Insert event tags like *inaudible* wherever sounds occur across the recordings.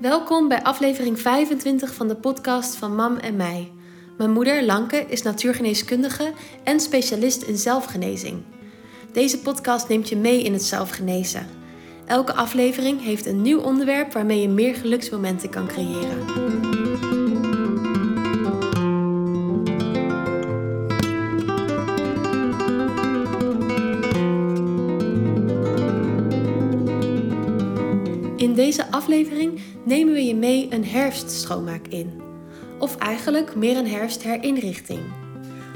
Welkom bij aflevering 25 van de podcast van Mam en mij. Mijn moeder, Lanke, is natuurgeneeskundige en specialist in zelfgenezing. Deze podcast neemt je mee in het zelfgenezen. Elke aflevering heeft een nieuw onderwerp waarmee je meer geluksmomenten kan creëren. Aflevering nemen we je mee een herfstschoonmaak in. Of eigenlijk meer een herfstherinrichting.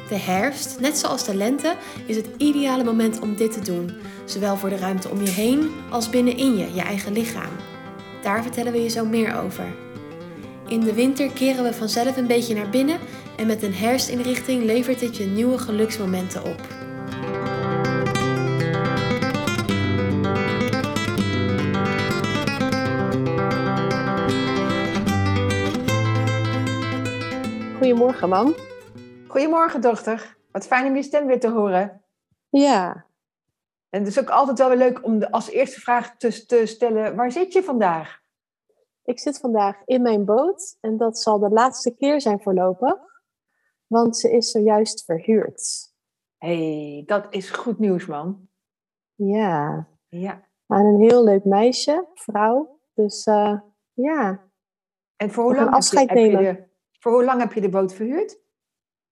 De herfst, net zoals de lente, is het ideale moment om dit te doen. Zowel voor de ruimte om je heen als binnenin je, je eigen lichaam. Daar vertellen we je zo meer over. In de winter keren we vanzelf een beetje naar binnen en met een herfstinrichting levert het je nieuwe geluksmomenten op. Goedemorgen, mam. Goedemorgen, dochter. Wat fijn om je stem weer te horen. Ja. En het is ook altijd wel weer leuk om de, als eerste vraag te, te stellen: waar zit je vandaag? Ik zit vandaag in mijn boot en dat zal de laatste keer zijn voorlopig, want ze is zojuist verhuurd. hey, dat is goed nieuws, man. Ja. Ja. Aan een heel leuk meisje, vrouw. Dus uh, ja. En voor hoe, lang afscheid heb je, heb nemen. je de, voor hoe lang heb je de boot verhuurd?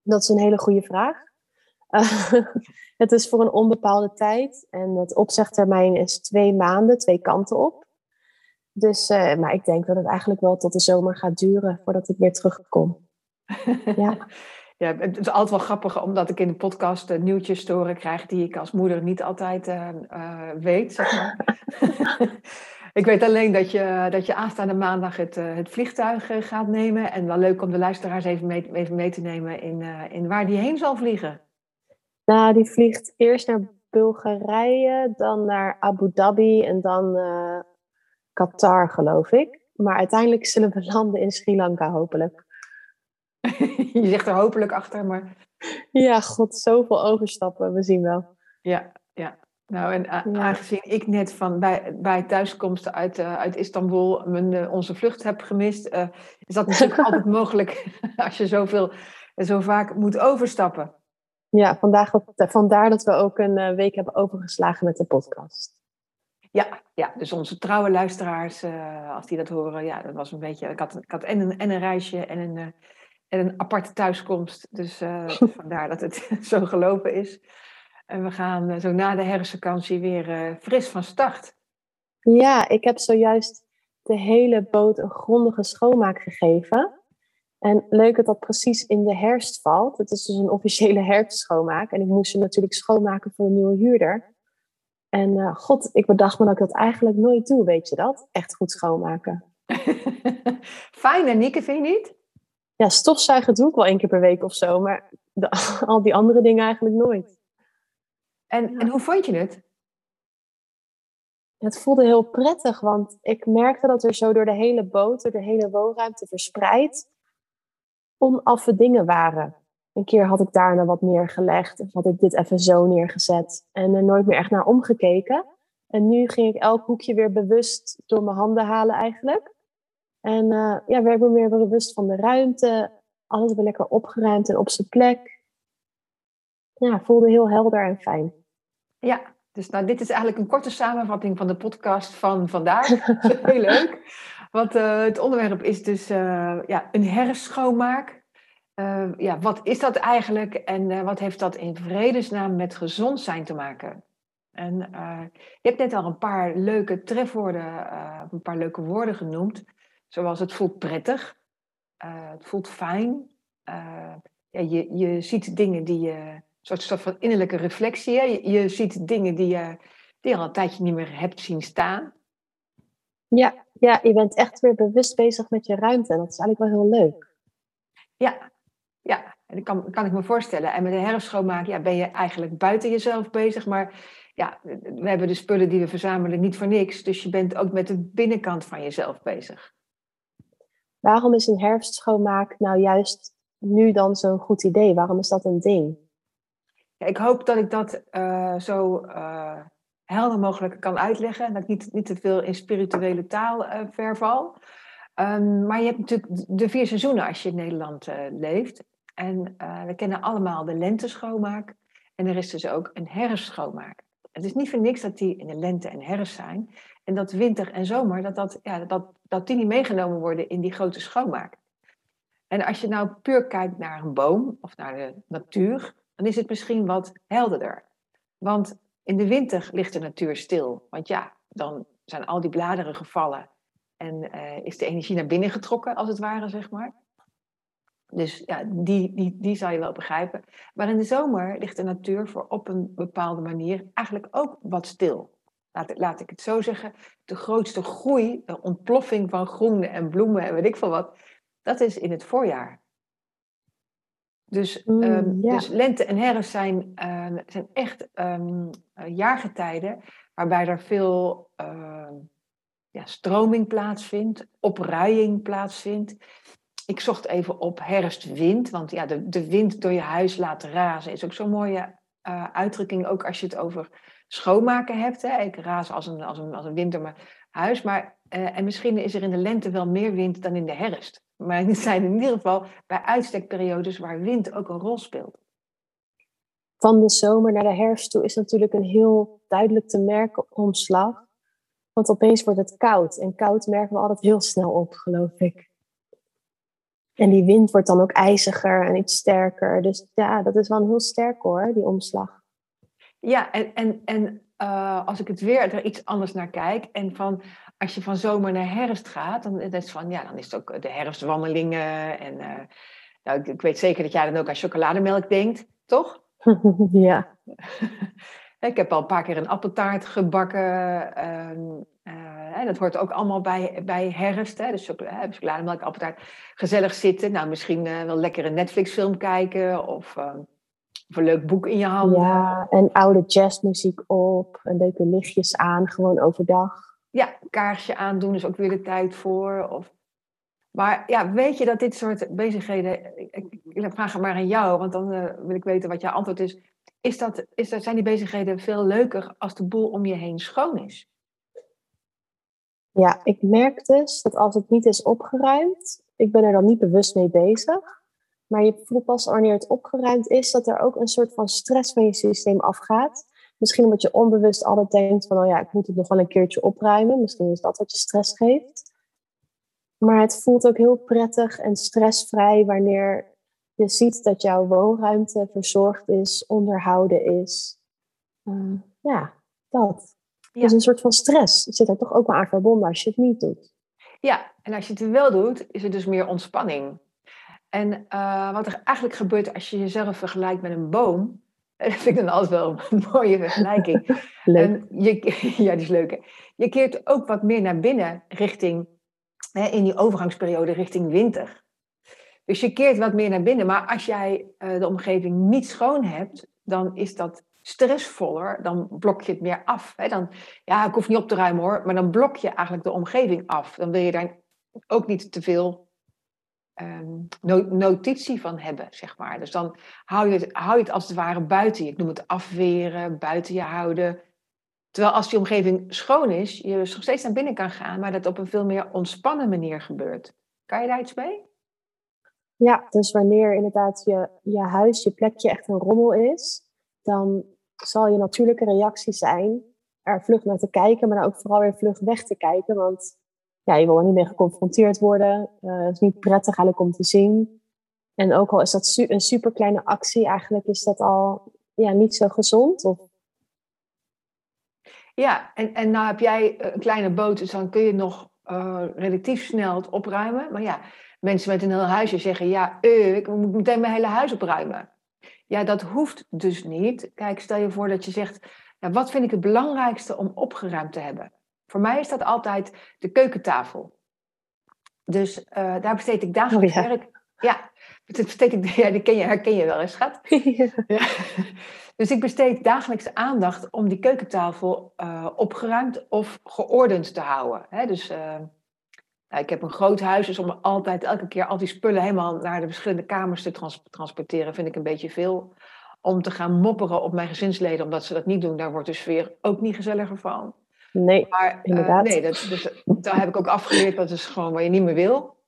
Dat is een hele goede vraag. Uh, *laughs* het is voor een onbepaalde tijd en het opzegtermijn is twee maanden, twee kanten op. Dus, uh, maar ik denk dat het eigenlijk wel tot de zomer gaat duren voordat ik weer terugkom. *laughs* Ja. ja, het is altijd wel grappig omdat ik in de podcast uh, nieuwtjes te horen krijg die ik als moeder niet altijd weet. Zeg maar. *laughs* ik weet alleen dat je, dat je aanstaande maandag het, het vliegtuig gaat nemen. En wel leuk om de luisteraars even mee, even mee te nemen in, in waar die heen zal vliegen. Nou, die vliegt eerst naar Bulgarije, dan naar Abu Dhabi en dan uh, Qatar, geloof ik. Maar uiteindelijk zullen we landen in Sri Lanka, hopelijk. *laughs* Je zegt er hopelijk achter, maar... Ja, god, zoveel overstappen, we zien wel. Ja, ja. Nou, en ja. aangezien ik net van bij, bij thuiskomst uit, uh, uit Istanbul mijn, uh, onze vlucht heb gemist, uh, is dat natuurlijk *laughs* altijd mogelijk *laughs* als je zoveel, zo vaak moet overstappen. Ja, vandaag, vandaar dat we ook een week hebben overgeslagen met de podcast. Ja, ja, dus onze trouwe luisteraars, als die dat horen, ja, dat was een beetje. Ik had, ik had en, een, en een reisje en een, en een aparte thuiskomst. Dus *laughs* vandaar dat het zo gelopen is. En we gaan zo na de herfstvakantie weer fris van start. Ja, ik heb zojuist de hele boot een grondige schoonmaak gegeven. En leuk dat dat precies in de herfst valt. Het is dus een officiële *laughs* herfstschoonmaak. En ik moest ze natuurlijk schoonmaken voor een nieuwe huurder. En uh, god, ik bedacht me dat ik dat eigenlijk nooit doe, weet je dat? Echt goed schoonmaken. *laughs* Fijn, en Nieke, vind je niet? Ja, stofzuigen doe ik wel één keer per week of zo. Maar de, *laughs* al die andere dingen eigenlijk nooit. En, ja. en hoe vond je het? Het voelde heel prettig, want ik merkte dat er zo door de hele boot, door de hele woonruimte verspreid, onaffe dingen waren. Een keer had ik daarna wat neergelegd. Of had ik dit even zo neergezet. En er nooit meer echt naar omgekeken. En nu ging ik elk hoekje weer bewust door mijn handen halen eigenlijk. En uh, ja, werd ik me meer bewust van de ruimte. Alles weer lekker opgeruimd en op zijn plek. Ja, voelde heel helder en fijn. Ja, dus nou, dit is eigenlijk een korte samenvatting van de podcast van vandaag. heel leuk. Want uh, het onderwerp is dus uh, ja, een hersenschoonmaak. Uh, ja, wat is dat eigenlijk en wat heeft dat in vredesnaam met gezond zijn te maken? En je hebt net al een paar leuke trefwoorden, een paar leuke woorden genoemd, zoals het voelt prettig, het voelt fijn, ja, je, je ziet dingen die je, soort, soort van innerlijke reflectie, je, je, ziet dingen die je, die je al een tijdje niet meer hebt zien staan. Ja, ja, je bent echt weer bewust bezig met je ruimte en dat is eigenlijk wel heel leuk. Ja, ja, en dat kan, kan ik me voorstellen. En met de herfstschoonmaak ja, ben je eigenlijk buiten jezelf bezig. Maar ja, we hebben de spullen die we verzamelen niet voor niks. Dus je bent ook met de binnenkant van jezelf bezig. Waarom is een herfstschoonmaak nou juist nu dan zo'n goed idee? Waarom is dat een ding? Ik hoop dat ik dat uh, zo uh, helder mogelijk kan uitleggen. Dat ik niet, niet te veel in spirituele taal uh, verval. Um, maar je hebt natuurlijk de vier seizoenen als je in Nederland leeft. En we kennen allemaal de lente-schoonmaak. En er is dus ook een herfstschoonmaak. Het is niet voor niks dat die in de lente en herfst zijn. En dat winter en zomer, dat, dat, ja, dat, dat die niet meegenomen worden in die grote schoonmaak. En als je nou puur kijkt naar een boom of naar de natuur, dan is het misschien wat helderder. Want in de winter ligt de natuur stil. Want ja, dan zijn al die bladeren gevallen en uh, is de energie naar binnen getrokken, als het ware, zeg maar. Dus ja, die, die, die zal je wel begrijpen. Maar in de zomer ligt de natuur voor op een bepaalde manier eigenlijk ook wat stil. Laat, laat ik het zo zeggen. De grootste groei, de ontploffing van groene en bloemen en weet ik veel wat, dat is in het voorjaar. Dus, mm, ehm, dus lente en herfst zijn, uh, zijn echt um, jaargetijden waarbij er veel uh, ja, stroming plaatsvindt, opruiing plaatsvindt. Ik zocht even op herfstwind, want ja, de, de wind door je huis laten razen is ook zo'n mooie uh, uitdrukking, ook als je het over schoonmaken hebt. Hè. Ik raas als een, als een, als een wind door mijn huis, maar uh, en misschien is er in de lente wel meer wind dan in de herfst. Maar het zijn in ieder geval bij uitstekperiodes waar wind ook een rol speelt. Van de zomer naar de herfst toe is natuurlijk een heel duidelijk te merken omslag. Want opeens wordt het koud. En koud merken we altijd heel snel op, geloof ik. En die wind wordt dan ook ijziger en iets sterker. Dus ja, dat is wel heel sterk hoor, die omslag. Ja, en, en, en uh, als ik het weer er iets anders naar kijk. En van als je van zomer naar herfst gaat, dan, is, van, ja, dan is het ook de herfstwandelingen. En uh, nou, ik, ik, weet zeker dat jij dan ook aan chocolademelk denkt, toch? *laughs* ja. *laughs* ik heb al een paar keer een appeltaart gebakken. Um, uh, dat hoort ook allemaal bij, bij herfst. Hè? Dus chocolademelk, appeltaart. Gezellig zitten. Nou, misschien wel lekker een Netflix-film kijken. Of... Uh, of een leuk boek in je handen. Ja, en oude jazzmuziek op. En leuke lichtjes aan, gewoon overdag. Ja, kaarsje aandoen is ook weer de tijd voor. Of... Maar ja, weet je dat dit soort bezigheden... Ik, ik vraag het maar aan jou, want dan uh, wil ik weten wat jouw antwoord is. Is dat, is dat, zijn die bezigheden veel leuker als de boel om je heen schoon is? Ja, ik merk dus dat als het niet is opgeruimd, ik ben er dan niet bewust mee bezig. Maar je voelt pas wanneer het opgeruimd is, dat er ook een soort van stress van je systeem afgaat. Misschien omdat je onbewust altijd denkt van, oh ja, ik moet het nog wel een keertje opruimen. Misschien is dat wat je stress geeft. Maar het voelt ook heel prettig en stressvrij wanneer je ziet dat jouw woonruimte verzorgd is, onderhouden is. Uh, ja, dat. Ja. Dus een soort van stress zit er toch ook wel aan verbonden als je het niet doet. Ja, en als je het wel doet, is er dus meer ontspanning. En uh, wat er eigenlijk gebeurt als je jezelf vergelijkt met een boom, *laughs* dat vind ik dan altijd wel een *laughs* mooie vergelijking. *laughs* En je, ja, die is leuk. Je keert ook wat meer naar binnen richting, hè, in die overgangsperiode richting winter. Dus je keert wat meer naar binnen. Maar als jij uh, de omgeving niet schoon hebt, dan is dat stressvoller. Dan blok je het meer af. Hè. Dan, ja, ik hoef niet op te ruimen hoor. Maar dan blok je eigenlijk de omgeving af. Dan wil je daar ook niet te veel um, notitie van hebben, zeg maar. Dus dan hou je, het, hou je het als het ware buiten. Ik noem het afweren, buiten je houden. Terwijl als die omgeving schoon is, je nog steeds naar binnen kan gaan, maar dat op een veel meer ontspannen manier gebeurt. Kan je daar iets mee? Ja, dus wanneer inderdaad je, je huis, je plekje echt een rommel is, dan zal je natuurlijke reactie zijn er vlug naar te kijken, maar dan ook vooral weer vlug weg te kijken. Want ja, je wil er niet mee geconfronteerd worden. Uh, het is niet prettig eigenlijk om te zien. En ook al is dat een super kleine actie, eigenlijk is dat al ja, niet zo gezond. Of... Ja, en, en nou heb jij een kleine boot, dus dan kun je nog uh, relatief snel het opruimen. Maar ja, mensen met een heel huisje zeggen, ja, ik moet meteen mijn hele huis opruimen. Ja, dat hoeft dus niet. Kijk, stel je voor dat je zegt, ja, wat vind ik het belangrijkste om opgeruimd te hebben? Voor mij is dat altijd de keukentafel. Dus uh, daar besteed ik dagelijks oh, ja. werk. Ja, besteed ik, *laughs* ja, die ken je, herken je wel eens, schat. *laughs* Ja. Dus ik besteed dagelijks aandacht om die keukentafel uh, opgeruimd of geordend te houden. Hè? Dus uh, ik heb een groot huis, dus om altijd elke keer al die spullen helemaal naar de verschillende kamers te trans transporteren, vind ik een beetje veel. Om te gaan mopperen op mijn gezinsleden, omdat ze dat niet doen, daar wordt de sfeer ook niet gezelliger van. Nee, maar, eh, inderdaad. nee, dat, dus, daar heb ik ook afgeleerd, dat is gewoon waar je niet meer wil.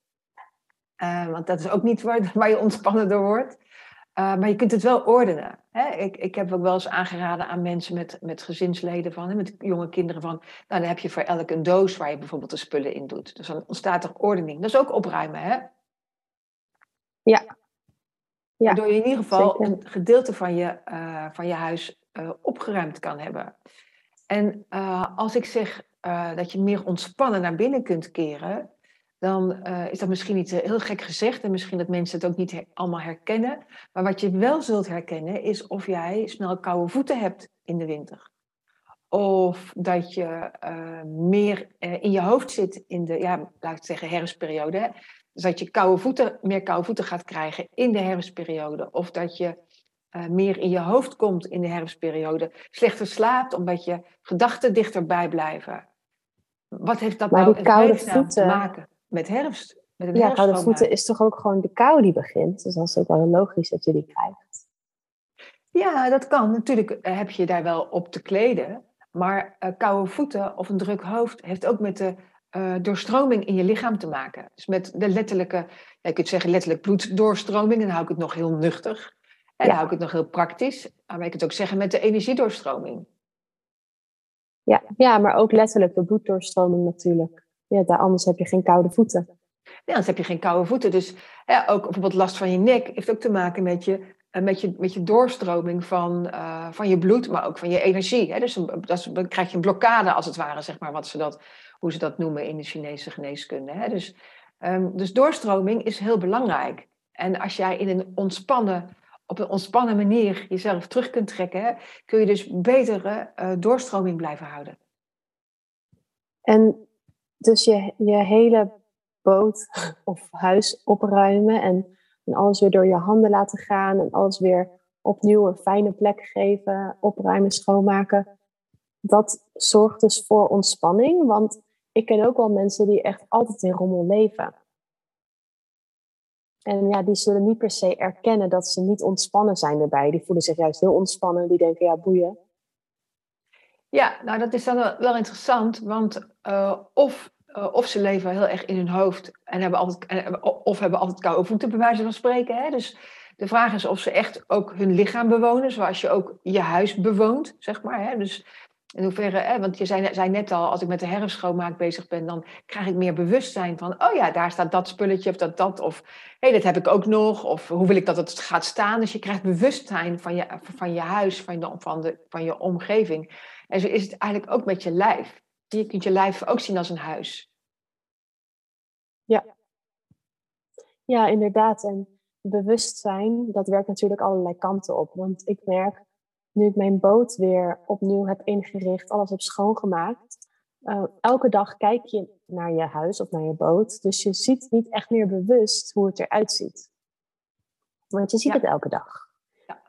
Uh, want dat is ook niet waar, waar je ontspannen door wordt. Uh, maar je kunt het wel ordenen. Hè? Ik, ik heb ook wel eens aangeraden aan mensen met, met gezinsleden van, hè, met jonge kinderen van, nou dan heb je voor elk een doos waar je bijvoorbeeld de spullen in doet. Dus dan ontstaat er ordening. Dat is ook opruimen, hè? Ja. ja. Waardoor je in ieder geval een gedeelte van je, uh, van je huis uh, opgeruimd kan hebben. En als ik zeg dat je meer ontspannen naar binnen kunt keren, dan uh, is dat misschien niet heel gek gezegd en misschien dat mensen het ook niet allemaal herkennen. Maar wat je wel zult herkennen is of jij snel koude voeten hebt in de winter. Of dat je meer in je hoofd zit in de, ja, laat ik zeggen, herfstperiode. Dus dat je koude voeten, meer koude voeten gaat krijgen in de herfstperiode. Of dat je meer in je hoofd komt in de herfstperiode. Slechter slaapt omdat je gedachten dichterbij blijven. Wat heeft dat maar nou die koude voeten, te maken? met herfst. Met ja, koude voeten is toch ook gewoon de kou die begint. Dus dat is ook wel logisch dat je die krijgt. Ja, dat kan. Natuurlijk eh, heb je daar wel op te kleden. Maar uh, koude voeten of een druk hoofd heeft ook met de uh, doorstroming in je lichaam te maken. Dus met de letterlijke, ja, je kunt zeggen letterlijk bloeddoorstroming. Dan hou ik het nog heel nuchter. En dan hou ik het nog heel praktisch. Maar je kunt ook zeggen met de energiedoorstroming. Ja, ja, maar ook letterlijk de bloeddoorstroming natuurlijk ja, daar, anders heb je geen koude voeten. Ja, anders heb je geen koude voeten. Dus ook bijvoorbeeld last van je nek heeft ook te maken met je, eh, met je, met je doorstroming van, uh, van je bloed, maar ook van je energie. Hè? Dus dat dan krijg je een blokkade als het ware, zeg maar, wat ze dat, hoe ze dat noemen in de Chinese geneeskunde. Hè? Dus, um, dus doorstroming is heel belangrijk. En als jij in een ontspannen, op een ontspannen manier jezelf terug kunt trekken, kun je dus betere uh, doorstroming blijven houden. En dus je, je hele boot of huis opruimen en, en alles weer door je handen laten gaan en alles weer opnieuw een fijne plek geven, opruimen, schoonmaken. Dat zorgt dus voor ontspanning, want ik ken ook wel mensen die echt altijd in rommel leven. En ja, die zullen niet per se erkennen dat ze niet ontspannen zijn erbij. Die voelen zich juist heel ontspannen. Die denken, ja, boeien. Ja, nou dat is dan wel interessant, want uh, of, uh, of ze leven heel erg in hun hoofd en hebben altijd, of hebben altijd koude voeten, bij wijze van spreken. Hè? Dus de vraag is of ze echt ook hun lichaam bewonen, zoals je ook je huis bewoont, zeg maar. Hè? Dus in hoeverre, hè, want je zei, net al, als ik met de herfstschoonmaak bezig ben, dan krijg ik meer bewustzijn van, oh ja, daar staat dat spulletje of dat dat, of hé, hey, dat heb ik ook nog, of hoe wil ik dat het gaat staan. Dus je krijgt bewustzijn van je, van je huis, van, de, van, de, van je omgeving. En zo is het eigenlijk ook met je lijf. Je kunt je lijf ook zien als een huis. Ja. Ja, inderdaad. En bewustzijn, dat werkt natuurlijk allerlei kanten op. Want ik merk, nu ik mijn boot weer opnieuw heb ingericht, alles heb schoongemaakt, uh, elke dag kijk je naar je huis of naar je boot. Dus je ziet niet echt meer bewust hoe het eruit ziet. Want je ziet het elke dag.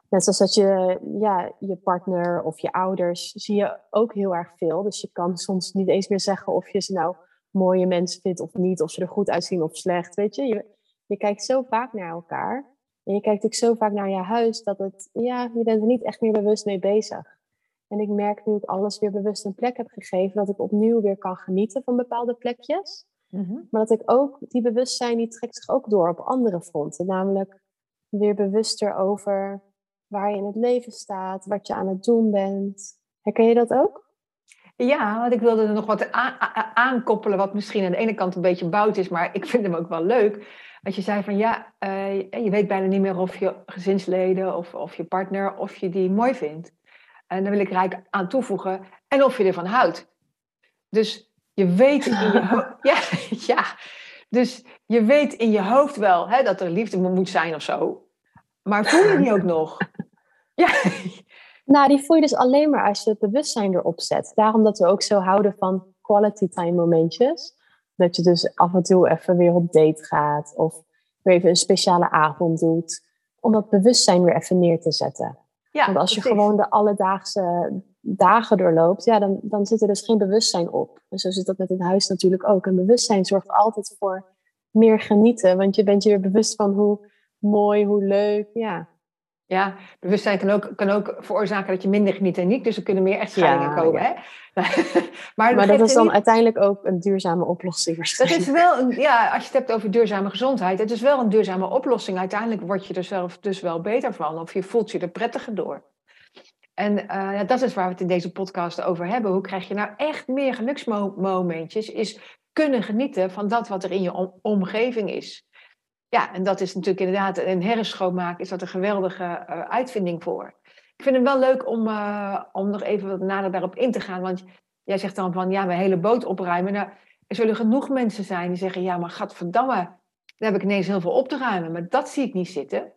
Net zoals dat je ja, je partner of je ouders zie je ook heel erg veel. Dus je kan soms niet eens meer zeggen of je ze nou mooie mensen vindt of niet. Of ze er goed uitzien of slecht. Weet je, je, je kijkt zo vaak naar elkaar. En je kijkt ook zo vaak naar je huis dat het, ja, je bent er niet echt meer bewust mee bezig. En ik merk nu ik alles weer bewust een plek heb gegeven, dat ik opnieuw weer kan genieten van bepaalde plekjes. Mm Maar dat ik ook, die bewustzijn, die trekt zich ook door op andere fronten. Namelijk weer bewuster over waar je in het leven staat, wat je aan het doen bent. Herken je dat ook? Ja, want ik wilde er nog wat aankoppelen, wat misschien aan de ene kant een beetje bout is, maar ik vind hem ook wel leuk. Want je zei van ja, uh, je weet bijna niet meer of je gezinsleden of, of je partner, of je die mooi vindt. En dan wil ik eigenlijk aan toevoegen, en of je ervan houdt. Dus je weet in je hoofd, *laughs* ja, *laughs* ja, dus je weet in je hoofd wel hè, dat er liefde moet zijn of zo. Maar voel je die ook *laughs* nog? Ja. Nou, die voel je dus alleen maar als je het bewustzijn erop zet. Daarom dat we ook zo houden van quality time momentjes. Dat je dus af en toe even weer op date gaat. Of weer even een speciale avond doet. Om dat bewustzijn weer even neer te zetten. Ja, Want als je gewoon de alledaagse dagen doorloopt, ja, dan, dan zit er dus geen bewustzijn op. En zo zit dat met het huis natuurlijk ook. En bewustzijn zorgt altijd voor meer genieten, want je bent je weer bewust van hoe mooi, hoe leuk, ja. Ja, bewustzijn kan ook, kan ook veroorzaken dat je minder geniet en niet. Dus er kunnen meer echtscheidingen Ja, komen. ja. Hè? maar *laughs* Maar dat is dan niet- uiteindelijk ook een duurzame oplossing Dat is wel, een, ja, als je het hebt over duurzame gezondheid, het is wel een duurzame oplossing. Uiteindelijk word je er zelf dus wel beter van, of je voelt je er prettiger door. En eh, dat is waar we het in deze podcast over hebben. Hoe krijg je nou echt meer geluksmomentjes? Is kunnen genieten van dat wat er in je om- omgeving is. Ja, en dat is natuurlijk inderdaad, een herenschoonmaak is dat een geweldige eh, uitvinding voor. Ik vind het wel leuk om, eh, om nog even wat nader daarop in te gaan. Want jij zegt dan van, ja, mijn hele boot opruimen. Nou, er zullen genoeg mensen zijn die zeggen, ja, maar gadverdamme, daar heb ik ineens heel veel op te ruimen. Maar dat zie ik niet zitten.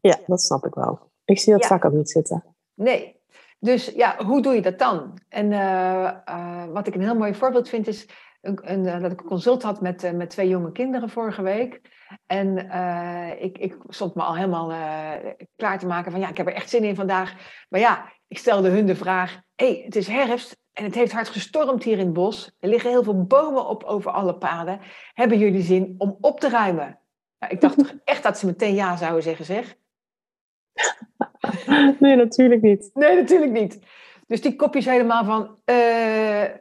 Ja, dat snap ik wel. Ik zie dat Ja. vaak ook niet zitten. Nee. Dus ja, hoe doe je dat dan? En eh, wat ik een heel mooi voorbeeld vind is een, een, eh, dat ik een consult had met, eh, met twee jonge kinderen vorige week. En eh, ik, ik stond me al helemaal klaar te maken van ja, ik heb er echt zin in vandaag. Maar ja, ik stelde hun de vraag, hé, hey, het is herfst en het heeft hard gestormd hier in het bos. Er liggen heel veel bomen op over alle paden. Hebben jullie zin om op te ruimen? Nou, ik dacht *laughs* toch echt dat ze meteen ja zouden zeggen, zeg. *laughs* Nee, natuurlijk niet. Nee, natuurlijk niet. Dus die kopjes helemaal van,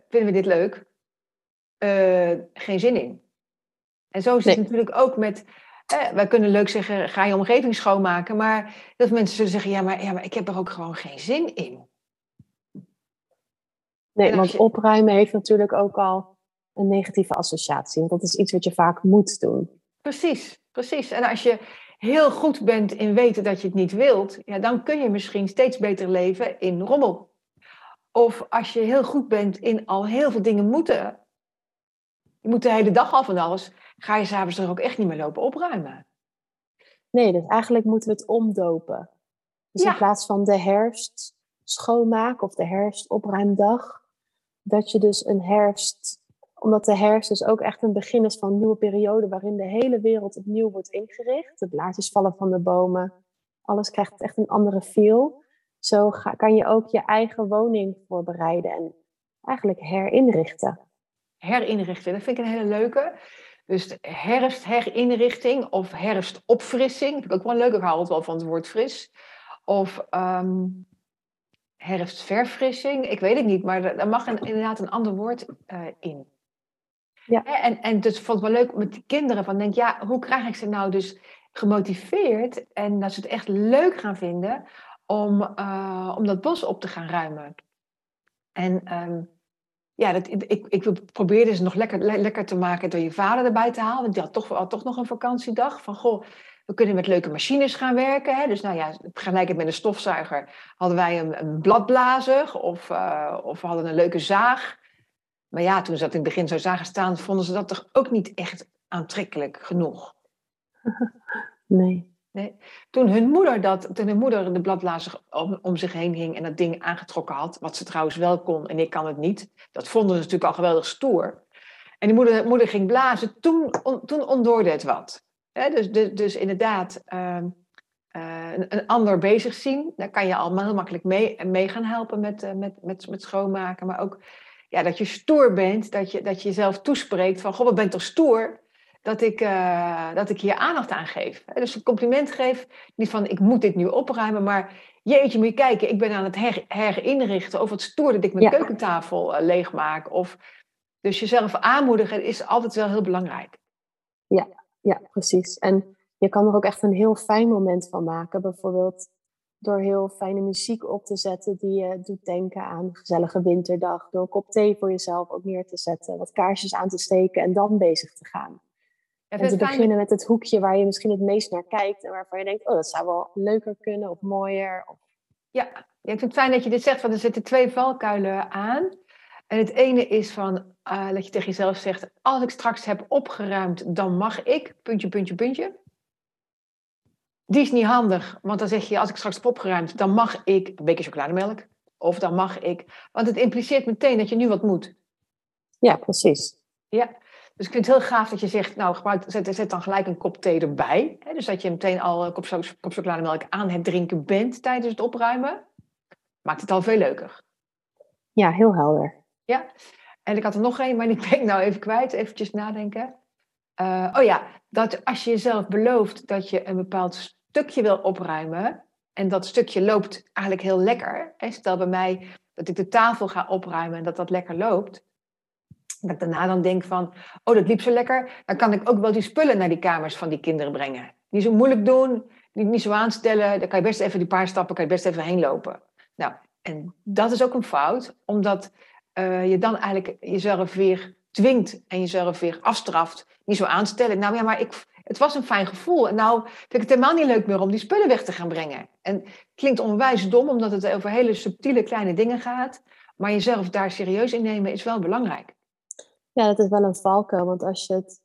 vinden we dit leuk? Eh, geen zin in. En zo is het natuurlijk ook met, eh, wij kunnen leuk zeggen, ga je omgeving schoonmaken, maar dat mensen zullen zeggen, ja maar, ja, maar ik heb er ook gewoon geen zin in. Nee, want je- opruimen heeft natuurlijk ook al een negatieve associatie. Want dat is iets wat je vaak moet doen. Precies, precies. En als je heel goed bent in weten dat je het niet wilt, ja, dan kun je misschien steeds beter leven in rommel. Of als je heel goed bent in al heel veel dingen moeten, je moet de hele dag al van alles, ga je s'avonds er ook echt niet meer lopen opruimen. Nee, dus eigenlijk moeten we het omdopen. Dus Ja. in plaats van de herfst schoonmaak of de herfstopruimdag, dat je dus een herfst, omdat de herfst dus ook echt een begin is van een nieuwe periode waarin de hele wereld opnieuw wordt ingericht. De blaadjes vallen van de bomen, alles krijgt echt een andere feel. Zo ga, kan je ook je eigen woning voorbereiden en eigenlijk herinrichten. Herinrichten, dat vind ik een hele leuke. Dus herfstherinrichting of herfstopfrissing, vind ik ook wel leuk. Ik hou altijd wel van het woord fris. Of ehm, herfstverfrissing, ik weet het niet, maar daar mag een, inderdaad een ander woord eh, in. Ja. En, en dus vond ik wel leuk met die kinderen, van denk, ja, hoe krijg ik ze nou dus gemotiveerd en dat ze het echt leuk gaan vinden om, eh, om dat bos op te gaan ruimen. En ehm, ja, dat, ik, ik probeerde ze nog lekker, le- lekker te maken door je vader erbij te halen. Want die had toch, had toch nog een vakantiedag. Van goh, we kunnen met leuke machines gaan werken. Hè? Dus nou ja, vergelijkend met een stofzuiger hadden wij een, een bladblazer of, eh, of we hadden een leuke zaag. Maar ja, toen ze dat in het begin zo zagen staan, vonden ze dat toch ook niet echt aantrekkelijk genoeg. *laughs* Nee. Toen hun moeder, dat, toen hun moeder de bladblazer om, om zich heen hing en dat ding aangetrokken had, wat ze trouwens wel kon en ik kan het niet, dat vonden ze natuurlijk al geweldig stoer. En die moeder, moeder ging blazen, toen, toen ontdoorde het wat. Dus, dus, dus inderdaad, ehm, eh, een, ander bezig zien, daar kan je al heel makkelijk mee, mee gaan helpen met, eh, met, met, met schoonmaken. Maar ook ja, dat je stoer bent, dat je, dat je jezelf toespreekt van, goh, wat ben toch stoer? Dat ik, eh, dat ik hier aandacht aan geef. Dus een compliment geef, niet van ik moet dit nu opruimen, maar jeetje, moet je kijken, ik ben aan het her, herinrichten. Of het stoer dat ik mijn Ja. keukentafel eh, leegmaak. Of, dus jezelf aanmoedigen is altijd wel heel belangrijk. Ja, precies. En je kan er ook echt een heel fijn moment van maken. Bijvoorbeeld door heel fijne muziek op te zetten die je doet denken aan een gezellige winterdag. Door een kop thee voor jezelf ook neer te zetten, wat kaarsjes aan te steken en dan bezig te gaan. Ja, En te fijn- beginnen met het hoekje waar je misschien het meest naar kijkt en waarvan je denkt, oh, dat zou wel leuker kunnen of mooier. Of... Ja, ik vind het fijn dat je dit zegt, want er zitten twee valkuilen aan. En het ene is van, eh, dat je tegen jezelf zegt, als ik straks heb opgeruimd, dan mag ik, puntje, puntje, puntje. Die is niet handig, want dan zeg je, als ik straks heb opgeruimd, dan mag ik een beker chocolademelk. Of dan mag ik, want het impliceert meteen dat je nu wat moet. Ja, precies. Ja, dus ik vind het heel gaaf dat je zegt, nou, gebruik, zet, zet dan gelijk een kop thee erbij. Hè? Dus dat je meteen al een kop, cho- kop chocolademelk aan het drinken bent tijdens het opruimen. maakt het al veel leuker. Ja, heel helder. Ja, en ik had er nog één, maar die ben ik nou even kwijt. Eventjes nadenken. Uh, oh ja, dat als je jezelf belooft dat je een bepaald stukje wil opruimen. En dat stukje loopt eigenlijk heel lekker. Hè? Stel bij mij dat ik de tafel ga opruimen en dat dat lekker loopt. Dat ik daarna dan denk van, oh dat liep zo lekker. Dan kan ik ook wel die spullen naar die kamers van die kinderen brengen. Niet zo moeilijk doen, niet, niet zo aanstellen. Dan kan je best even die paar stappen, kan je best even heen lopen. Nou, en dat is ook een fout, omdat uh, je dan eigenlijk jezelf weer dwingt en jezelf weer afstraft. Niet zo aanstellen. Nou ja, maar ik, het was een fijn gevoel. En nou vind ik het helemaal niet leuk meer om die spullen weg te gaan brengen. En het klinkt onwijs dom, omdat het over hele subtiele kleine dingen gaat. Maar jezelf daar serieus in nemen is wel belangrijk. Ja, dat is wel een valkuil. Want als je het,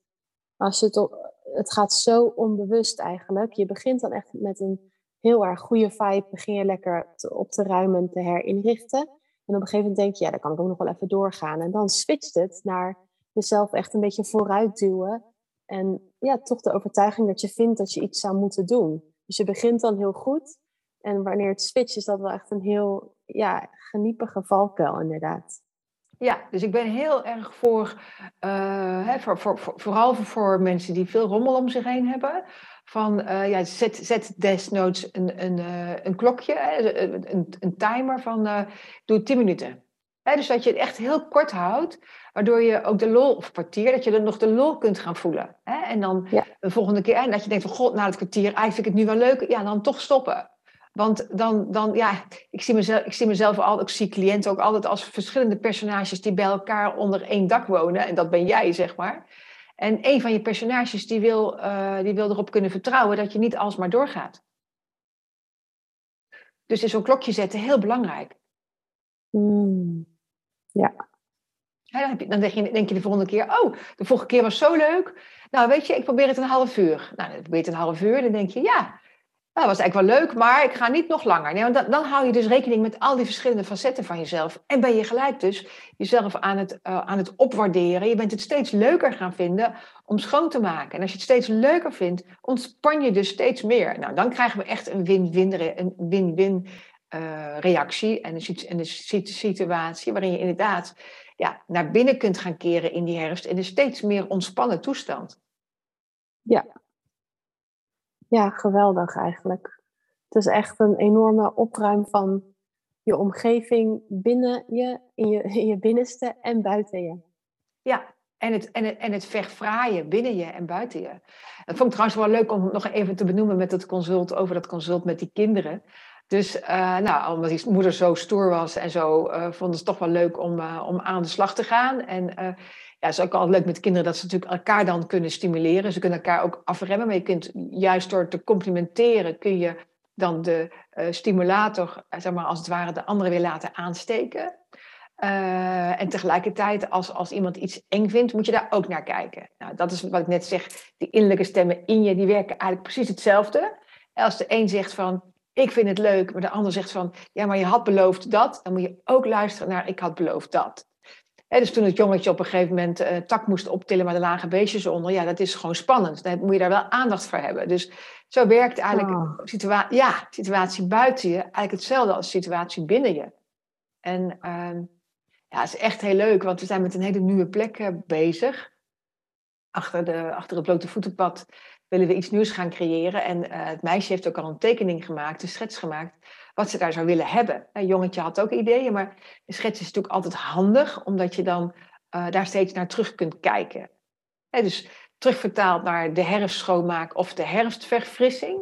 als je het, het gaat zo onbewust eigenlijk. Je begint dan echt met een heel erg goede vibe. Begin je lekker op te ruimen en te herinrichten. En op een gegeven moment denk je, ja, dan kan ik ook nog wel even doorgaan. En dan switcht het naar jezelf echt een beetje vooruit duwen. En ja, toch de overtuiging dat je vindt dat je iets zou moeten doen. Dus je begint dan heel goed. En wanneer het switcht, is dat wel echt een heel ja, geniepige valkuil, inderdaad. Ja, dus ik ben heel erg voor, uh, hè, voor, voor, voor, vooral voor mensen die veel rommel om zich heen hebben. Van uh, ja, zet, zet desnoods een, een, uh, een klokje, een, een timer van doe 10 minuten. Hè, dus dat je het echt heel kort houdt, waardoor je ook de lol, of kwartier, dat je er nog de lol kunt gaan voelen. Hè? En dan de volgende keer, en dat je denkt van god, na het kwartier, eigenlijk vind ik het nu wel leuk, ja, dan toch stoppen. Want dan, dan ja, ik zie mezelf, ik zie mezelf al, ik zie cliënten ook altijd als verschillende personages die bij elkaar onder één dak wonen. En dat ben jij, zeg maar. En een van je personages die wil, uh, die wil erop kunnen vertrouwen dat je niet alsmaar doorgaat. Dus is zo'n klokje zetten heel belangrijk. Mm. Ja. dan, heb je, dan denk, je, denk je de volgende keer, oh, de vorige keer was zo leuk. Nou, weet je, ik probeer het een half uur. Nou, dan probeer je het een half uur, dan denk je, ja, dat was eigenlijk wel leuk, maar ik ga niet nog langer. Nee, want dan, dan hou je dus rekening met al die verschillende facetten van jezelf. En ben je gelijk dus jezelf aan het, uh, aan het opwaarderen. Je bent het steeds leuker gaan vinden om schoon te maken. En als je het steeds leuker vindt, ontspan je dus steeds meer. Nou, dan krijgen we echt een win-win een win-win reactie en een, en een situatie waarin je inderdaad ja, naar binnen kunt gaan keren in die herfst in een steeds meer ontspannen toestand. Ja. Ja, geweldig eigenlijk. Het is echt een enorme opruim van je omgeving binnen je, in je, in je binnenste en buiten je. Ja, en het, en, het, en het verfraaien binnen je en buiten je. Dat vond ik trouwens wel leuk om nog even te benoemen met het consult over dat consult met die kinderen. Dus uh, nou, omdat die moeder zo stoer was en zo, uh, vonden ze het toch wel leuk om, uh, om aan de slag te gaan. En ja, het is ook altijd leuk met kinderen dat ze natuurlijk elkaar dan kunnen stimuleren. Ze kunnen elkaar ook afremmen, maar je kunt juist door te complimenteren, kun je dan de stimulator, zeg maar als het ware, de andere weer laten aansteken. en tegelijkertijd, als, als iemand iets eng vindt, moet je daar ook naar kijken. Nou, dat is wat ik net zeg, die innerlijke stemmen in je, die werken eigenlijk precies hetzelfde. Als de een zegt van, ik vind het leuk, maar de ander zegt van, ja, maar je had beloofd dat, dan moet je ook luisteren naar, ik had beloofd dat. Dus toen het jongetje op een gegeven moment uh, tak moest optillen, maar de lage beestjes onder, ja, dat is gewoon spannend. Dan moet je daar wel aandacht voor hebben. Dus zo werkt eigenlijk oh. situa ja, situatie buiten je eigenlijk hetzelfde als situatie binnen je. En uh, ja, het is echt heel leuk, want we zijn met een hele nieuwe plek uh, bezig. Achter, de, achter het blote voetenpad willen we iets nieuws gaan creëren. En uh, het meisje heeft ook al een tekening gemaakt, een schets gemaakt, wat ze daar zou willen hebben. Een jongetje had ook ideeën, maar een schets is natuurlijk altijd handig, omdat je dan uh, daar steeds naar terug kunt kijken. Dus terugvertaald naar de herfstschoonmaak of de herfstverfrissing.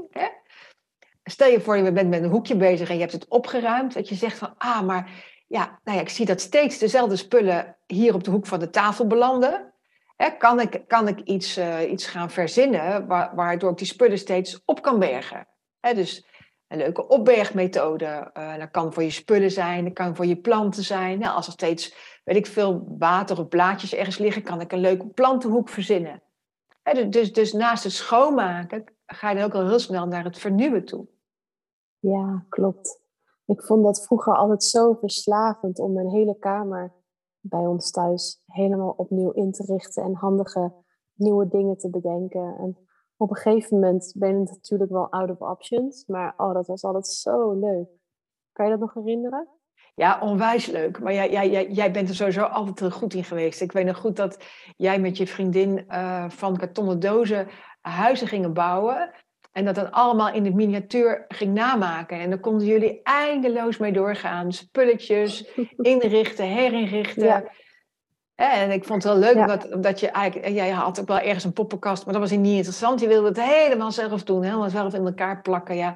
Stel je voor, je bent met een hoekje bezig en je hebt het opgeruimd. Dat je zegt van, ah, maar ja, nou ja, ik zie dat steeds dezelfde spullen hier op de hoek van de tafel belanden kan ik, kan ik iets, uh, iets gaan verzinnen waardoor ik die spullen steeds op kan bergen? dus een leuke opbergmethode. Uh, dat kan voor je spullen zijn, dat kan voor je planten zijn. Nou, als er steeds, weet ik veel, water of blaadjes ergens liggen, kan ik een leuke plantenhoek verzinnen. dus, dus, dus naast het schoonmaken ga je dan ook al heel snel naar het vernieuwen toe. Ja, klopt. Ik vond dat vroeger altijd zo verslavend om mijn hele kamer bij ons thuis helemaal opnieuw in te richten en handige nieuwe dingen te bedenken. En op een gegeven moment ben je natuurlijk wel out of options, maar oh, dat was altijd zo leuk. Kan je dat nog herinneren? Ja, onwijs leuk. Maar jij, jij, jij, jij bent er sowieso altijd goed in geweest. Ik weet nog goed dat jij met je vriendin uh, van kartonnen dozen huizen gingen bouwen. En dat dan allemaal in de miniatuur ging namaken. En dan konden jullie eindeloos mee doorgaan. Spulletjes *laughs* inrichten, herinrichten. Ja. En ik vond het wel leuk ja. dat, dat je eigenlijk... Jij had ook wel ergens een poppenkast, maar dat was niet interessant. Je wilde het helemaal zelf doen. Helemaal zelf in elkaar plakken. Ja,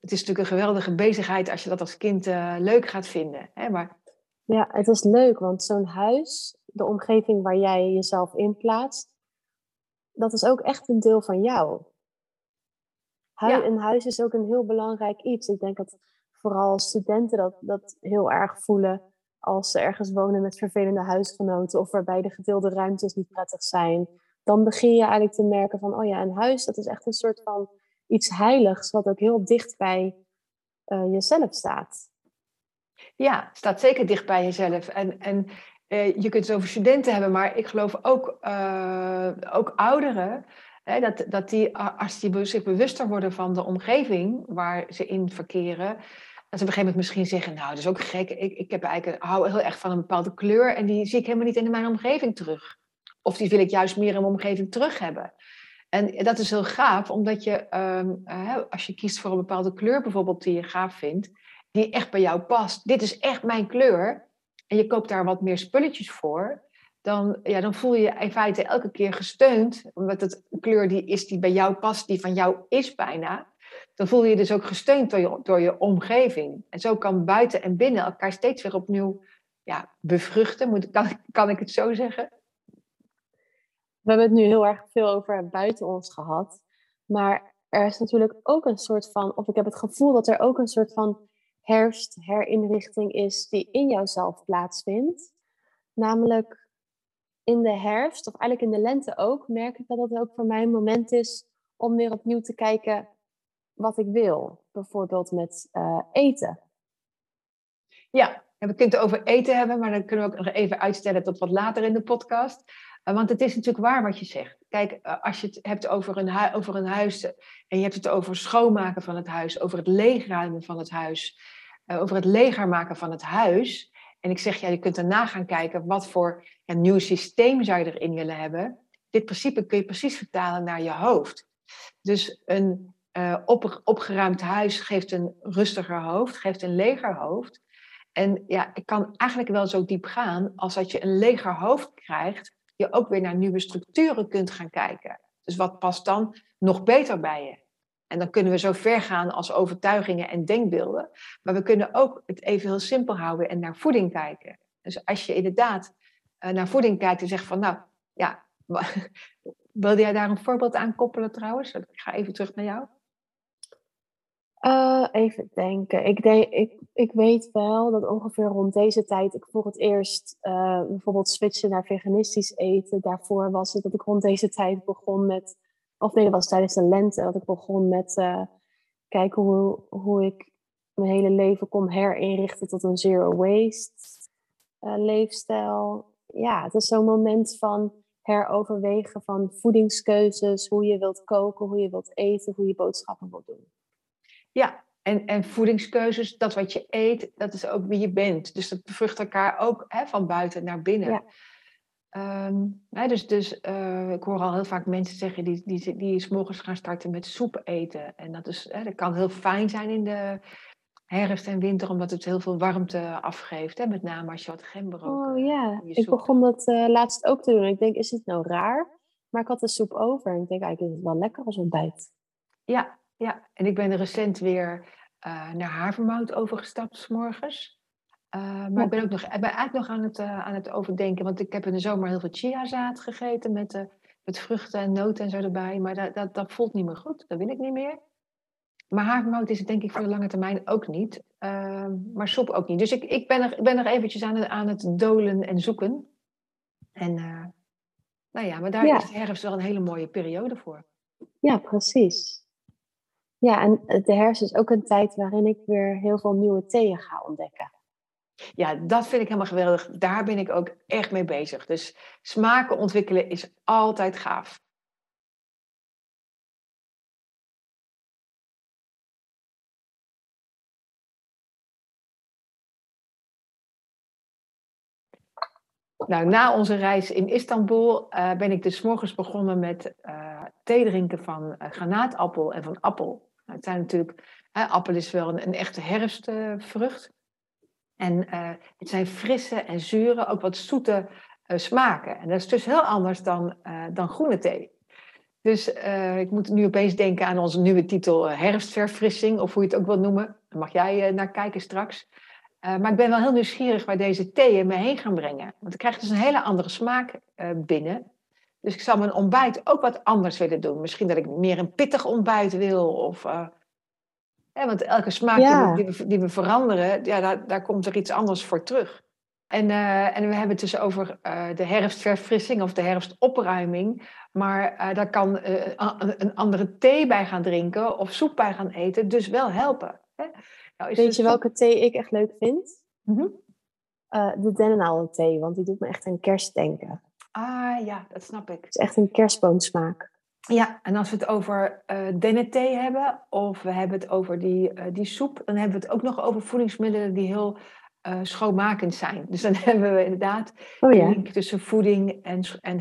het is natuurlijk een geweldige bezigheid als je dat als kind uh, leuk gaat vinden. Hè? Maar... Ja, het is leuk, want zo'n huis, de omgeving waar jij jezelf in plaatst, dat is ook echt een deel van jou. Hu Een huis is ook een heel belangrijk iets. Ik denk dat vooral studenten dat, dat heel erg voelen als ze ergens wonen met vervelende huisgenoten of waarbij de gedeelde ruimtes niet prettig zijn. Dan begin je eigenlijk te merken van, oh ja, een huis, dat is echt een soort van iets heiligs, wat ook heel dicht bij uh, jezelf staat. Ja, staat zeker dicht bij jezelf. En, en uh, je kunt het over studenten hebben, maar ik geloof ook, uh, ook ouderen. Hè, dat, dat die, als die zich bewuster worden van de omgeving waar ze in verkeren, dat ze op een gegeven moment misschien zeggen, nou, dat is ook gek, ik, ik heb eigenlijk, hou heel erg van een bepaalde kleur en die zie ik helemaal niet in mijn omgeving terug. Of die wil ik juist meer in mijn omgeving terug hebben. En dat is heel gaaf, omdat je, uh, als je kiest voor een bepaalde kleur bijvoorbeeld die je gaaf vindt, die echt bij jou past. Dit is echt mijn kleur. En je koopt daar wat meer spulletjes voor. Dan, ja, dan voel je je in feite elke keer gesteund. Omdat het een kleur die is die bij jou past, die van jou is bijna. Dan voel je je dus ook gesteund door je, door je omgeving. En zo kan buiten en binnen elkaar steeds weer opnieuw ja, bevruchten. Moet, kan, kan ik het zo zeggen? we hebben het nu heel erg veel over buiten ons gehad. Maar er is natuurlijk ook een soort van, of ik heb het gevoel dat er ook een soort van herfstherinrichting is die in jouzelf plaatsvindt. Namelijk in de herfst, of eigenlijk in de lente ook, merk ik dat het ook voor mij een moment is om weer opnieuw te kijken wat ik wil. Bijvoorbeeld met uh, eten. Ja, we kunnen het over eten hebben, maar dan kunnen we ook nog even uitstellen tot wat later in de podcast. Eh, want het is natuurlijk waar wat je zegt. Kijk, eh, als je het hebt over een, over een huis en je hebt het over schoonmaken van het huis, over het leegruimen van het huis, eh, over het leger maken van het huis. En ik zeg, ja, je kunt daarna gaan kijken wat voor een nieuw systeem zou je erin willen hebben. Dit principe kun je precies vertalen naar je hoofd. Dus een op, opgeruimd huis geeft een rustiger hoofd, geeft een leger hoofd. En ja, ik kan eigenlijk wel zo diep gaan als dat je een leger hoofd krijgt, je ook weer naar nieuwe structuren kunt gaan kijken. Dus wat past dan nog beter bij je? En dan kunnen we zo ver gaan als overtuigingen en denkbeelden. Maar we kunnen ook het even heel simpel houden en naar voeding kijken. Dus als je inderdaad uh, naar voeding kijkt en zegt van, nou ja, *laughs* wilde jij daar een voorbeeld aan koppelen trouwens? Ik ga even terug naar jou. Uh, even denken. Ik, denk, ik, ik weet wel dat ongeveer rond deze tijd ik voor het eerst uh, bijvoorbeeld switchen naar veganistisch eten. Daarvoor was het dat ik rond deze tijd begon met, of nee, dat was tijdens de lente, dat ik begon met uh, kijken hoe, hoe ik mijn hele leven kon herinrichten tot een zero waste leefstijl. Ja, het is zo'n moment van heroverwegen van voedingskeuzes, hoe je wilt koken, hoe je wilt eten, hoe je boodschappen wilt doen. Ja, en, en voedingskeuzes, dat wat je eet, dat is ook wie je bent. Dus dat bevrucht elkaar ook hè, van buiten naar binnen. Ja. Um, hè, dus dus uh, ik hoor al heel vaak mensen zeggen die, die, die s morgens gaan starten met soep eten. En dat, is, hè, dat kan heel fijn zijn in de herfst en winter, omdat het heel veel warmte afgeeft. Hè, met name als je wat gember ook. Oh ja, ik begon dat uh, laatst ook te doen. Ik denk, is het nou raar? Maar ik had de soep over en ik denk eigenlijk is het wel lekker als ontbijt. Ja, ja, en ik ben recent weer uh, naar havermout overgestapt s morgens. Uh, maar ik ben ook nog, ik ben eigenlijk nog aan het, uh, aan het overdenken. Want ik heb in de zomer heel veel chiazaad gegeten met, met vruchten en noten en zo erbij. Maar dat, dat, dat voelt niet meer goed. Dat wil ik niet meer. Maar havermout is het denk ik voor de lange termijn ook niet. Maar soep ook niet. Dus ik, ik ben er, ben er eventjes aan, aan het dolen en zoeken. En nou ja, maar daar is de herfst wel een hele mooie periode voor. Ja, precies. Ja, en de hersen is ook een tijd waarin ik weer heel veel nieuwe theeën ga ontdekken. Ja, dat vind ik helemaal geweldig. Daar ben ik ook echt mee bezig. Dus smaken ontwikkelen is altijd gaaf. Nou, na onze reis in Istanbul eh, ben ik dus morgens begonnen met uh, thee drinken van eh, granaatappel en van appel. Nou, het zijn natuurlijk, appel is wel een, echte herfstvrucht. en het zijn frisse en zure, ook wat zoete smaken. En dat is dus heel anders dan, dan groene thee. Dus ik moet nu opeens denken aan onze nieuwe titel herfstverfrissing, of hoe je het ook wil noemen. Daar mag jij naar kijken straks. Maar ik ben wel heel nieuwsgierig waar deze theeën me heen gaan brengen. Want ik krijg dus een hele andere smaak binnen. Dus ik zal mijn ontbijt ook wat anders willen doen. Misschien dat ik meer een pittig ontbijt wil. Of, uh, want elke smaak ja. die, we, die, we, veranderen, ja, daar, daar komt er iets anders voor terug. En, en we hebben het dus over de herfstverfrissing of de herfstopruiming. Maar daar kan een andere thee bij gaan drinken of soep bij gaan eten dus wel helpen. Hè? Nou, Weet je welke thee ik echt leuk vind? Mm -hmm. uh, de dennenaalde thee, want die doet me echt aan kerst denken. Ah ja, dat snap ik. Het is echt een kerstboomsmaak. Ja, en als we het over uh, dennethee hebben, of we hebben het over die, uh, die soep, dan hebben we het ook nog over voedingsmiddelen die heel uh, schoonmakend zijn. Dus dan *laughs* hebben we inderdaad oh, ja. link tussen voeding en, en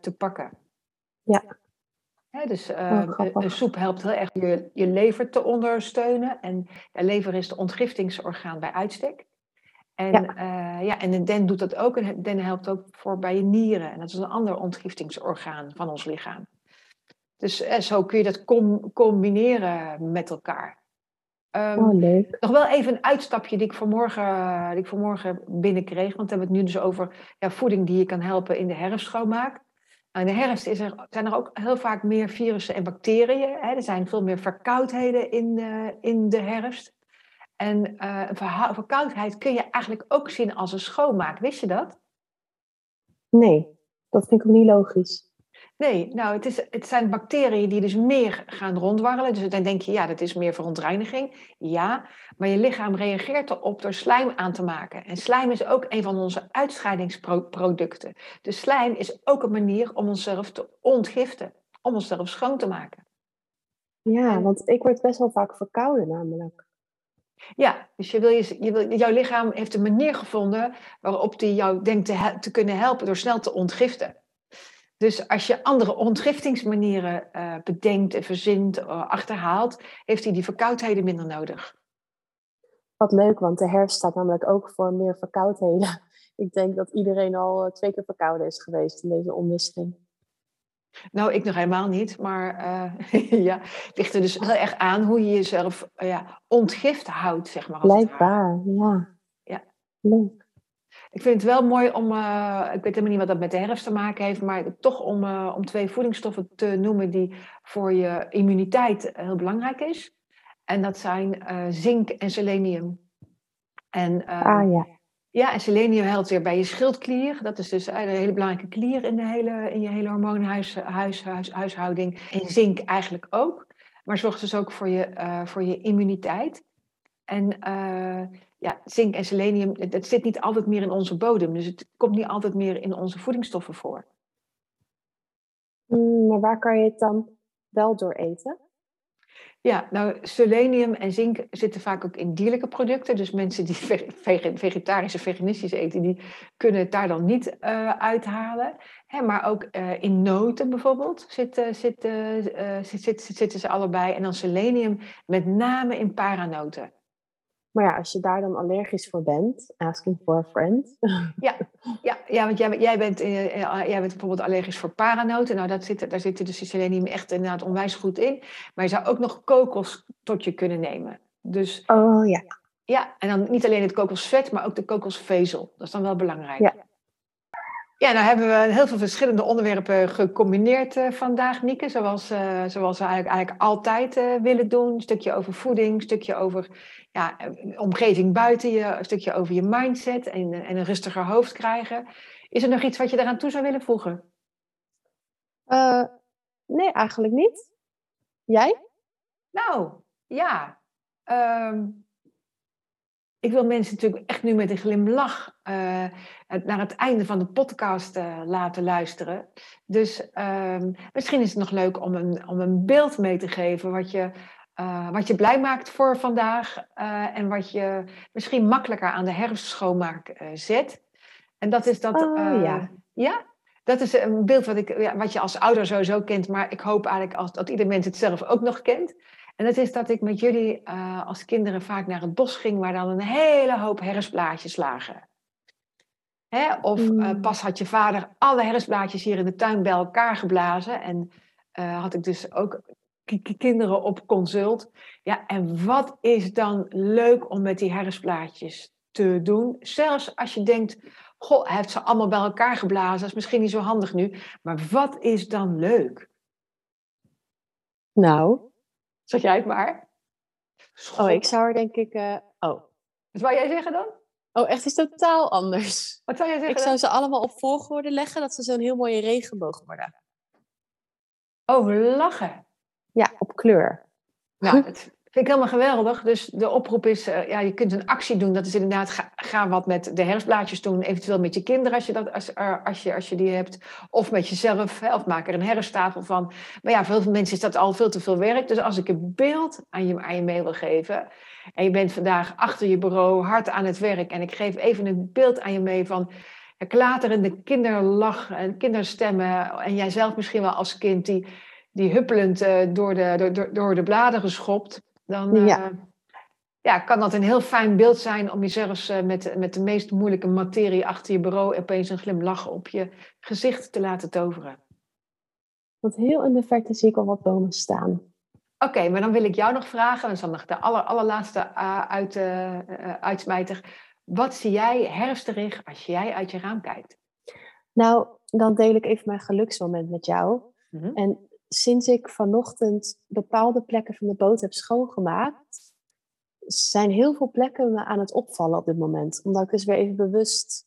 te pakken. Ja dus uh, soep helpt heel erg je, je lever te ondersteunen. En de lever is het ontgiftingsorgaan bij uitstek. En, ja. Uh, ja, en de den doet dat ook. En den helpt ook voor bij je nieren. En dat is een ander ontgiftingsorgaan van ons lichaam. Dus uh, zo kun je dat com combineren met elkaar. Um, oh, leuk. Nog wel even een uitstapje die ik vanmorgen, die ik vanmorgen binnenkreeg. Want we hebben het nu dus over ja, voeding die je kan helpen in de herfstschoonmaak. Nou, in de herfst is er, zijn er ook heel vaak meer virussen en bacteriën. Hè. Er zijn veel meer verkoudheden in in de herfst. En uh, verkoudheid kun je eigenlijk ook zien als een schoonmaak. Wist je dat? Nee, dat vind ik ook niet logisch. Nee, nou, het, is, het zijn bacteriën die dus meer gaan rondwarrelen. Dus dan denk je, ja, dat is meer verontreiniging. Ja, maar je lichaam reageert erop door slijm aan te maken. En slijm is ook een van onze uitscheidingsproducten. Dus slijm is ook een manier om onszelf te ontgiften. Om onszelf schoon te maken. Ja, want ik word best wel vaak verkouden namelijk. Ja, dus je wil je, je wil, jouw lichaam heeft een manier gevonden waarop die jou denkt te, te kunnen helpen door snel te ontgiften. Dus als je andere ontgiftingsmanieren uh, bedenkt en verzint, uh, achterhaalt, heeft hij die verkoudheden minder nodig. Wat leuk, want de herfst staat namelijk ook voor meer verkoudheden. *laughs* Ik denk dat iedereen al uh, twee keer verkouden is geweest in deze omwisseling. Nou, ik nog helemaal niet, maar *laughs* ja, het ligt er dus heel erg aan hoe je jezelf ja, ontgift houdt, zeg maar. Blijkbaar, ja. ja. Leuk. Ik vind het wel mooi om, uh, ik weet helemaal niet wat dat met de herfst te maken heeft, maar toch om, om twee voedingsstoffen te noemen die voor je immuniteit heel belangrijk is. En dat zijn zink en selenium. En, ah ja. Ja, en selenium helpt weer bij je schildklier. Dat is dus een hele belangrijke klier in, de hele, in je hele hormoonhuishouding. En zink eigenlijk ook. Maar zorgt dus ook voor je, voor je immuniteit. En ja, zink en selenium, dat zit niet altijd meer in onze bodem. Dus het komt niet altijd meer in onze voedingsstoffen voor. Mm, maar waar kan je het dan wel door eten? Ja, nou, selenium en zink zitten vaak ook in dierlijke producten. Dus mensen die vegetarische, veganistisch eten, die kunnen het daar dan niet uh, uithalen. Hè, maar ook uh, in noten bijvoorbeeld zitten, zitten, uh, zitten, zitten ze allebei. En dan selenium met name in paranoten. Maar ja, als je daar dan allergisch voor bent, asking for a friend. *laughs* Ja, ja, ja want jij, jij, bent, uh, jij bent bijvoorbeeld allergisch voor paranoten. Nou, dat zit, daar zit dus selenium echt inderdaad onwijs goed in. Maar je zou ook nog kokos tot je kunnen nemen. Dus, oh ja. Ja, en dan niet alleen het kokosvet, maar ook de kokosvezel. Dat is dan wel belangrijk. Ja. Ja, nou hebben we heel veel verschillende onderwerpen gecombineerd uh, vandaag, Nieke. Zoals, uh, zoals we eigenlijk, eigenlijk altijd uh, willen doen. Een stukje over voeding, een stukje over ja, omgeving buiten je, een stukje over je mindset en, en een rustiger hoofd krijgen. Is er nog iets wat je daaraan toe zou willen voegen? nee, eigenlijk niet. Jij? Nou, ja. Um, ik wil mensen natuurlijk echt nu met een glimlach uh, naar het einde van de podcast uh, laten luisteren. Dus uh, misschien is het nog leuk om een, om een beeld mee te geven wat je, uh, wat je blij maakt voor vandaag en wat je misschien makkelijker aan de herfstschoonmaak zet. En dat is dat. Oh, eh, ja. Ja? Dat is een beeld wat, ik, ja, wat je als ouder sowieso kent, maar ik hoop eigenlijk als, dat ieder mens het zelf ook nog kent. En dat is dat ik met jullie eh, als kinderen vaak naar het bos ging, waar dan een hele hoop herfstblaadjes lagen. Hè? Of eh, Mm. pas had je vader alle herfstblaadjes hier in de tuin bij elkaar geblazen. En eh, had ik dus ook kinderen op consult. Ja, en wat is dan leuk om met die herfstblaadjes te doen? Zelfs als je denkt, goh, hij heeft ze allemaal bij elkaar geblazen. Dat is misschien niet zo handig nu. Maar wat is dan leuk? Nou, Zeg jij het maar. oh, ik zou er denk ik... eh, oh. Wat wou jij zeggen dan? oh, echt iets totaal anders. Wat zou jij zeggen Ik zou ze allemaal op volgorde leggen, dat ze zo'n heel mooie regenboog worden. Oh, lachen. Ja, op kleur. Nou, *laughs* dat vind ik helemaal geweldig. Dus de oproep is, eh, ja, je kunt een actie doen. Dat is inderdaad, ga, ga wat met de herfstblaadjes doen. Eventueel met je kinderen als je, dat, als, eh, als je, als je die hebt. Of met jezelf, hè, of maak er een herfsttafel van. Maar ja, voor heel veel mensen is dat al veel te veel werk. Dus als ik een beeld aan je, aan je mee wil geven... en je bent vandaag achter je bureau hard aan het werk... en ik geef even een beeld aan je mee van... klaterende kinderlach en kinderstemmen... en jijzelf misschien wel als kind... die die huppelend eh, door, de, door- door, door de bladeren schopt, dan eh, Ja. ja, kan dat een heel fijn beeld zijn om je zelfs eh, met, met de meest moeilijke materie achter je bureau opeens een glimlach op je gezicht te laten toveren. Want heel in de verte zie ik al wat bomen staan. Oké, maar dan wil ik jou nog vragen, is dan nog de aller, allerlaatste eh, uit, eh, eh, uitsmijter. Wat zie jij herfsterig als jij uit je raam kijkt? Nou, dan deel ik even mijn geluksmoment met jou. Mhm. En sinds ik vanochtend bepaalde plekken van de boot heb schoongemaakt, zijn heel veel plekken me aan het opvallen op dit moment. Omdat ik dus weer even bewust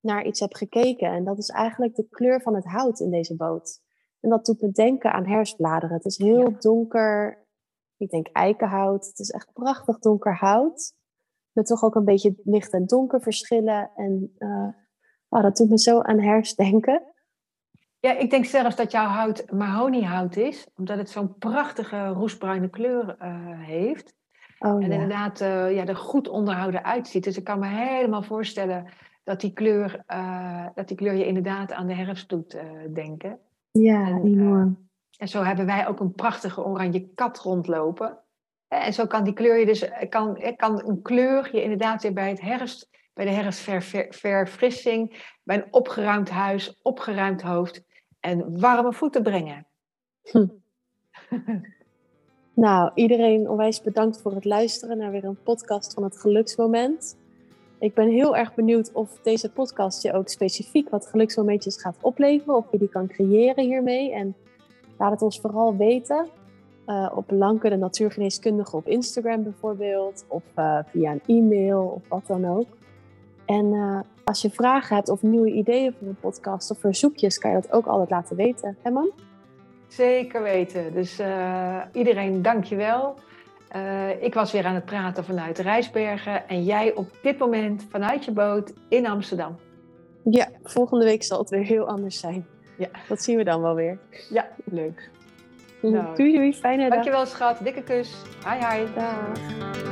naar iets heb gekeken. En dat is eigenlijk de kleur van het hout in deze boot. En dat doet me denken aan herfstbladeren. Het is heel Ja. donker, ik denk eikenhout. Het is echt prachtig donker hout. Met toch ook een beetje licht en donker verschillen. En eh, oh, dat doet me zo aan herfst denken. Ja, ik denk zelfs dat jouw hout mahoniehout is, omdat het zo'n prachtige roestbruine kleur eh, heeft. Oh, En ja. inderdaad eh, ja, er goed onderhouden uitziet. Dus ik kan me helemaal voorstellen dat die kleur, eh, dat die kleur je inderdaad aan de herfst doet denken. ja, en, enorm. En zo hebben wij ook een prachtige oranje kat rondlopen. En zo kan die kleur je dus, kan, kan een kleur je inderdaad weer bij het herfst, bij de herfstverfrissing, bij een opgeruimd huis, opgeruimd hoofd en warme voeten brengen. Nou, iedereen onwijs bedankt voor het luisteren naar weer een podcast van het geluksmoment. Ik ben heel erg benieuwd of deze podcast je ook specifiek wat geluksmomentjes gaat opleveren. Of je die kan creëren hiermee. En laat het ons vooral weten. eh, op Lanke de Natuurgeneeskundige op Instagram bijvoorbeeld. Of eh, via een e-mail of wat dan ook. En eh, als je vragen hebt of nieuwe ideeën voor een podcast of verzoekjes, kan je dat ook altijd laten weten. Hè man? Zeker weten. Dus eh, iedereen, dank je wel. Eh, ik was weer aan het praten vanuit Rijsbergen en jij op dit moment vanuit je boot in Amsterdam. Ja, volgende week zal het weer heel anders zijn. Ja. Dat zien we dan wel weer. Ja, leuk. Nou. Doei doei, fijne dag. Dankjewel schat, dikke kus. Hi hi. Dag.